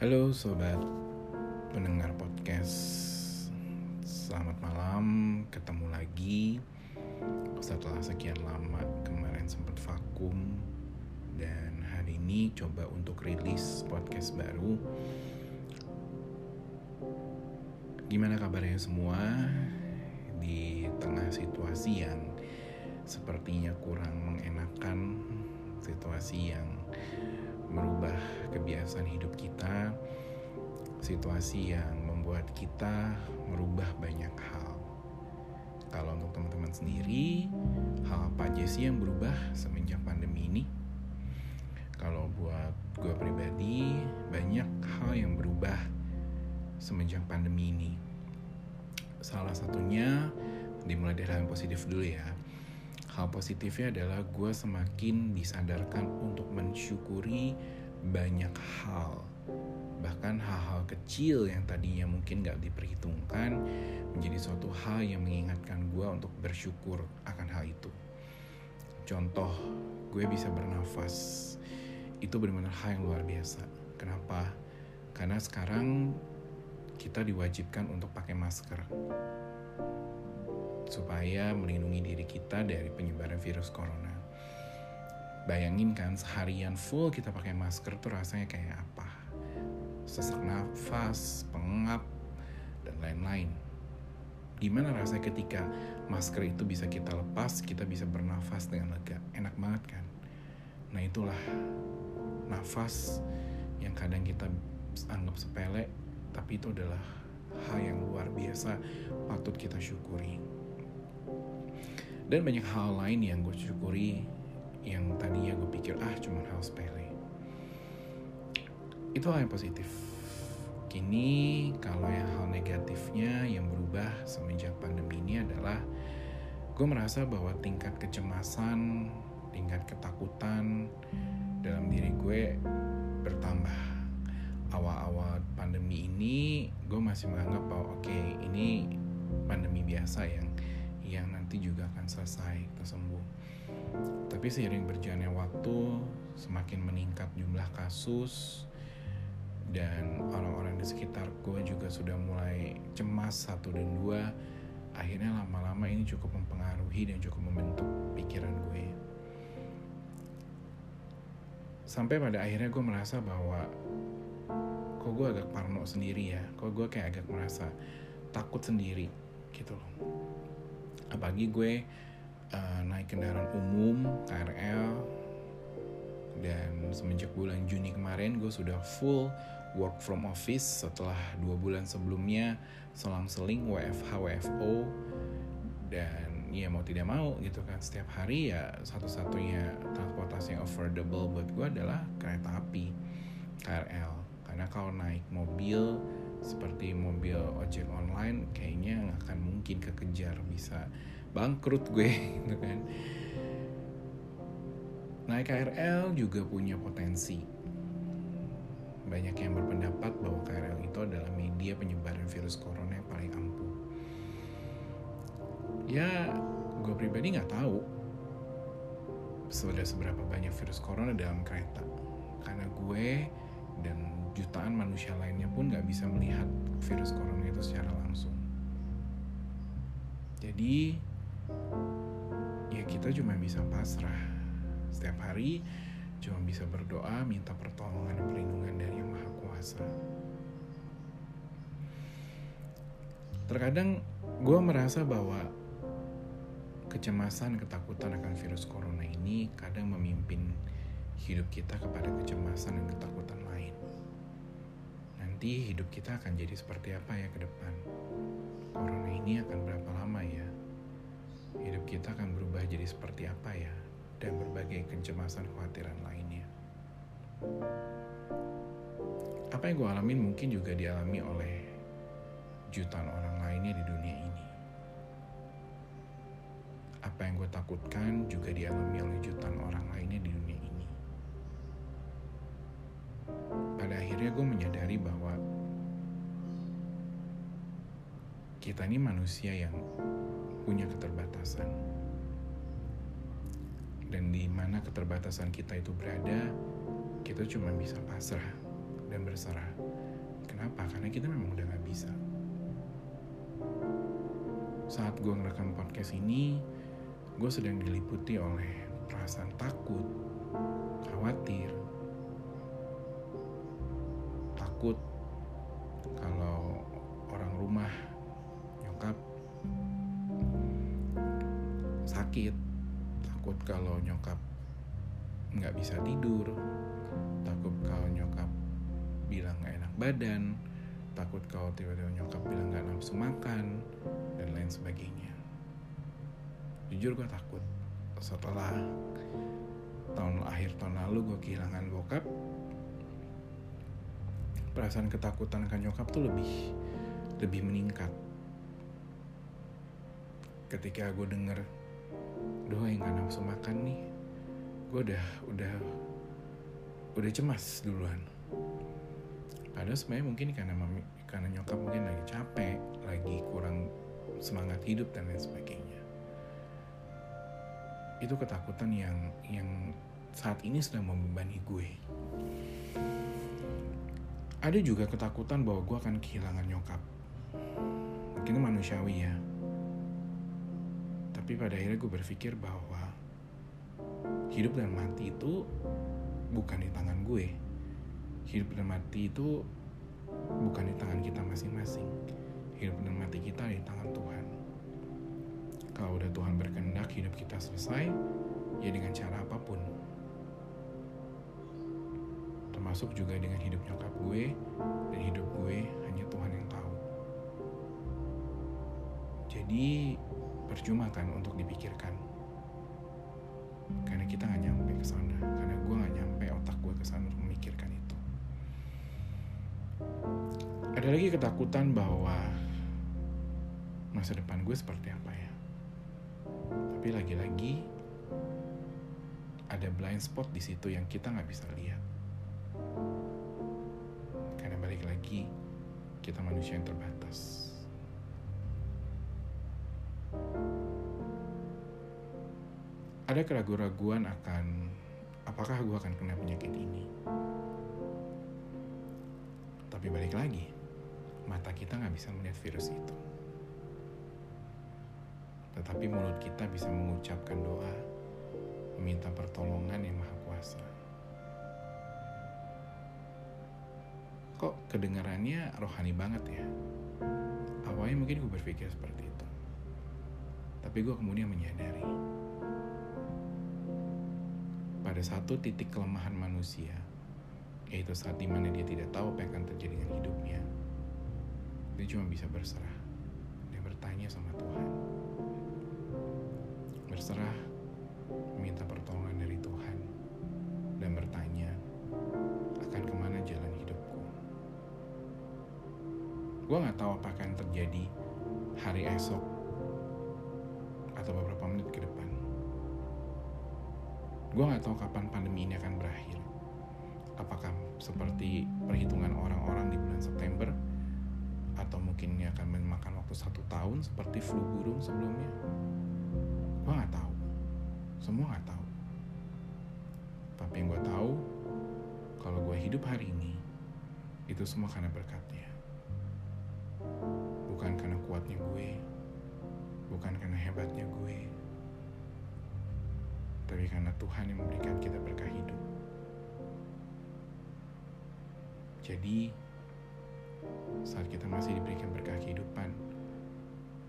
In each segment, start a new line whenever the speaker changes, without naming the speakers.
Halo sobat pendengar podcast. Selamat malam, ketemu lagi Setelah sekian lama kemarin sempat vakum. Dan hari ini coba untuk rilis podcast baru. Gimana kabarnya semua? Di tengah situasi yang sepertinya kurang mengenakan Situasi yang merubah kebiasaan hidup kita, situasi yang membuat kita merubah banyak hal. Kalau untuk teman-teman sendiri, hal apa aja sih yang berubah semenjak pandemi ini? Kalau buat gue pribadi, banyak hal yang berubah semenjak pandemi ini. Salah satunya dimulai dari hal yang positif dulu ya hal positifnya adalah gue semakin disadarkan untuk mensyukuri banyak hal. Bahkan hal-hal kecil yang tadinya mungkin gak diperhitungkan menjadi suatu hal yang mengingatkan gue untuk bersyukur akan hal itu. Contoh gue bisa bernafas. Itu benar-benar hal yang luar biasa. Kenapa? Karena sekarang kita diwajibkan untuk pakai masker supaya melindungi diri kita dari penyebaran virus corona. Bayangin kan seharian full kita pakai masker tuh rasanya kayak apa? Sesak nafas, pengap, dan lain-lain. Gimana rasanya ketika masker itu bisa kita lepas, kita bisa bernafas dengan lega? Enak banget kan? Nah itulah nafas yang kadang kita anggap sepele, tapi itu adalah hal yang luar biasa patut kita syukuri dan banyak hal lain yang gue syukuri yang tadinya gue pikir ah cuma hal sepele. Itu hal yang positif. Kini kalau yang hal negatifnya yang berubah semenjak pandemi ini adalah gue merasa bahwa tingkat kecemasan tingkat ketakutan dalam diri gue bertambah. Awal-awal pandemi ini gue masih menganggap bahwa oke okay, ini pandemi biasa yang yang nanti juga akan selesai sembuh. Tapi seiring berjalannya waktu, semakin meningkat jumlah kasus dan orang-orang di sekitar gue juga sudah mulai cemas satu dan dua. Akhirnya lama-lama ini cukup mempengaruhi dan cukup membentuk pikiran gue. Sampai pada akhirnya gue merasa bahwa kok gue agak parno sendiri ya, kok gue kayak agak merasa takut sendiri gitu loh apalagi gue uh, naik kendaraan umum KRL dan semenjak bulan Juni kemarin gue sudah full work from office setelah dua bulan sebelumnya selang-seling WFH WFO dan ya mau tidak mau gitu kan setiap hari ya satu-satunya transportasi yang affordable buat gue adalah kereta api KRL karena kalau naik mobil seperti mobil ojek online kayaknya nggak akan mungkin kekejar bisa bangkrut gue gitu kan. Naik KRL juga punya potensi. Banyak yang berpendapat bahwa KRL itu adalah media penyebaran virus corona yang paling ampuh. Ya gue pribadi nggak tahu sudah seberapa banyak virus corona dalam kereta. Karena gue dan jutaan manusia lainnya pun nggak bisa melihat virus corona itu secara langsung. Jadi ya kita cuma bisa pasrah setiap hari cuma bisa berdoa minta pertolongan dan perlindungan dari yang maha kuasa. Terkadang gue merasa bahwa kecemasan, ketakutan akan virus corona ini kadang memimpin hidup kita kepada kecemasan dan ketakutan lain nanti hidup kita akan jadi seperti apa ya ke depan? Corona ini akan berapa lama ya? Hidup kita akan berubah jadi seperti apa ya? Dan berbagai kecemasan khawatiran lainnya. Apa yang gue alamin mungkin juga dialami oleh jutaan orang lainnya di dunia ini. Apa yang gue takutkan juga dialami oleh jutaan orang lainnya di dunia ini. Pada akhirnya gue menyadari bahwa kita ini manusia yang punya keterbatasan. Dan di mana keterbatasan kita itu berada, kita cuma bisa pasrah dan berserah. Kenapa? Karena kita memang udah gak bisa. Saat gue ngerekam podcast ini, gue sedang diliputi oleh perasaan takut, khawatir, takut kalau orang rumah sakit, takut kalau nyokap nggak bisa tidur, takut kalau nyokap bilang gak enak badan, takut kalau tiba-tiba nyokap bilang gak nafsu makan, dan lain sebagainya. Jujur gue takut setelah tahun akhir tahun lalu gue kehilangan bokap, perasaan ketakutan kan nyokap tuh lebih lebih meningkat. Ketika gue denger, doa yang gak nafsu makan nih, gue udah udah udah cemas duluan. Padahal sebenarnya mungkin karena mami karena nyokap mungkin lagi capek lagi kurang semangat hidup dan lain sebagainya. Itu ketakutan yang yang saat ini sedang membebani gue. Ada juga ketakutan bahwa gue akan kehilangan nyokap. Mungkin manusiawi ya tapi pada akhirnya gue berpikir bahwa hidup dan mati itu bukan di tangan gue. Hidup dan mati itu bukan di tangan kita masing-masing. Hidup dan mati kita di tangan Tuhan. Kalau udah Tuhan berkehendak hidup kita selesai ya dengan cara apa pun. Termasuk juga dengan hidup nyokap gue percuma kan untuk dipikirkan. Karena kita nggak nyampe ke sana. Karena gue nggak nyampe otak gue ke sana untuk memikirkan itu. Ada lagi ketakutan bahwa masa depan gue seperti apa ya? Tapi lagi-lagi ada blind spot di situ yang kita nggak bisa lihat. Karena balik lagi kita manusia yang terbatas ada keraguan-raguan akan apakah gue akan kena penyakit ini. Tapi balik lagi, mata kita nggak bisa melihat virus itu. Tetapi mulut kita bisa mengucapkan doa, meminta pertolongan yang maha kuasa. Kok kedengarannya rohani banget ya? Awalnya mungkin gue berpikir seperti itu. Tapi gue kemudian menyadari, pada satu titik kelemahan manusia, yaitu saat di mana dia tidak tahu apa yang akan terjadi dengan hidupnya, dia cuma bisa berserah dan bertanya sama Tuhan. Berserah, meminta pertolongan dari Tuhan, dan bertanya akan ke mana jalan hidupku. Gue gak tahu apa akan terjadi hari esok atau beberapa menit ke depan gue nggak tahu kapan pandemi ini akan berakhir. Apakah seperti perhitungan orang-orang di bulan September, atau mungkin ini akan memakan waktu satu tahun seperti flu burung sebelumnya? Gue nggak tahu. Semua nggak tahu. Tapi yang gue tahu, kalau gue hidup hari ini, itu semua karena berkatnya. Bukan karena kuatnya gue, bukan karena hebatnya gue, tapi karena Tuhan yang memberikan kita berkah hidup. Jadi, saat kita masih diberikan berkah kehidupan,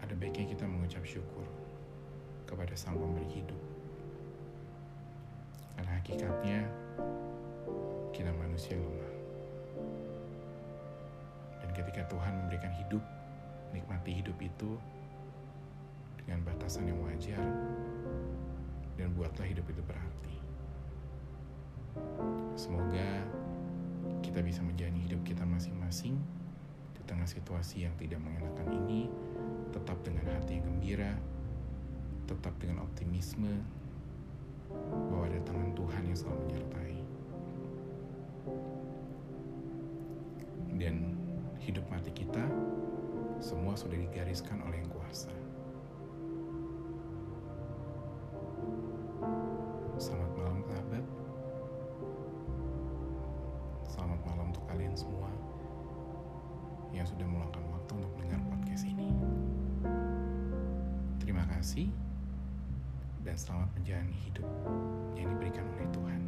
ada baiknya kita mengucap syukur kepada Sang Pemberi hidup. Karena hakikatnya, kita manusia lemah. Dan ketika Tuhan memberikan hidup, nikmati hidup itu dengan batasan yang wajar, dan buatlah hidup itu berarti. Semoga kita bisa menjalani hidup kita masing-masing di tengah situasi yang tidak mengenakan ini, tetap dengan hati yang gembira, tetap dengan optimisme bahwa ada tangan Tuhan yang selalu menyertai. Dan hidup mati kita semua sudah digariskan oleh yang kuasa. Semua yang sudah meluangkan waktu untuk mendengar podcast ini. Terima kasih dan selamat menjalani hidup yang diberikan oleh Tuhan.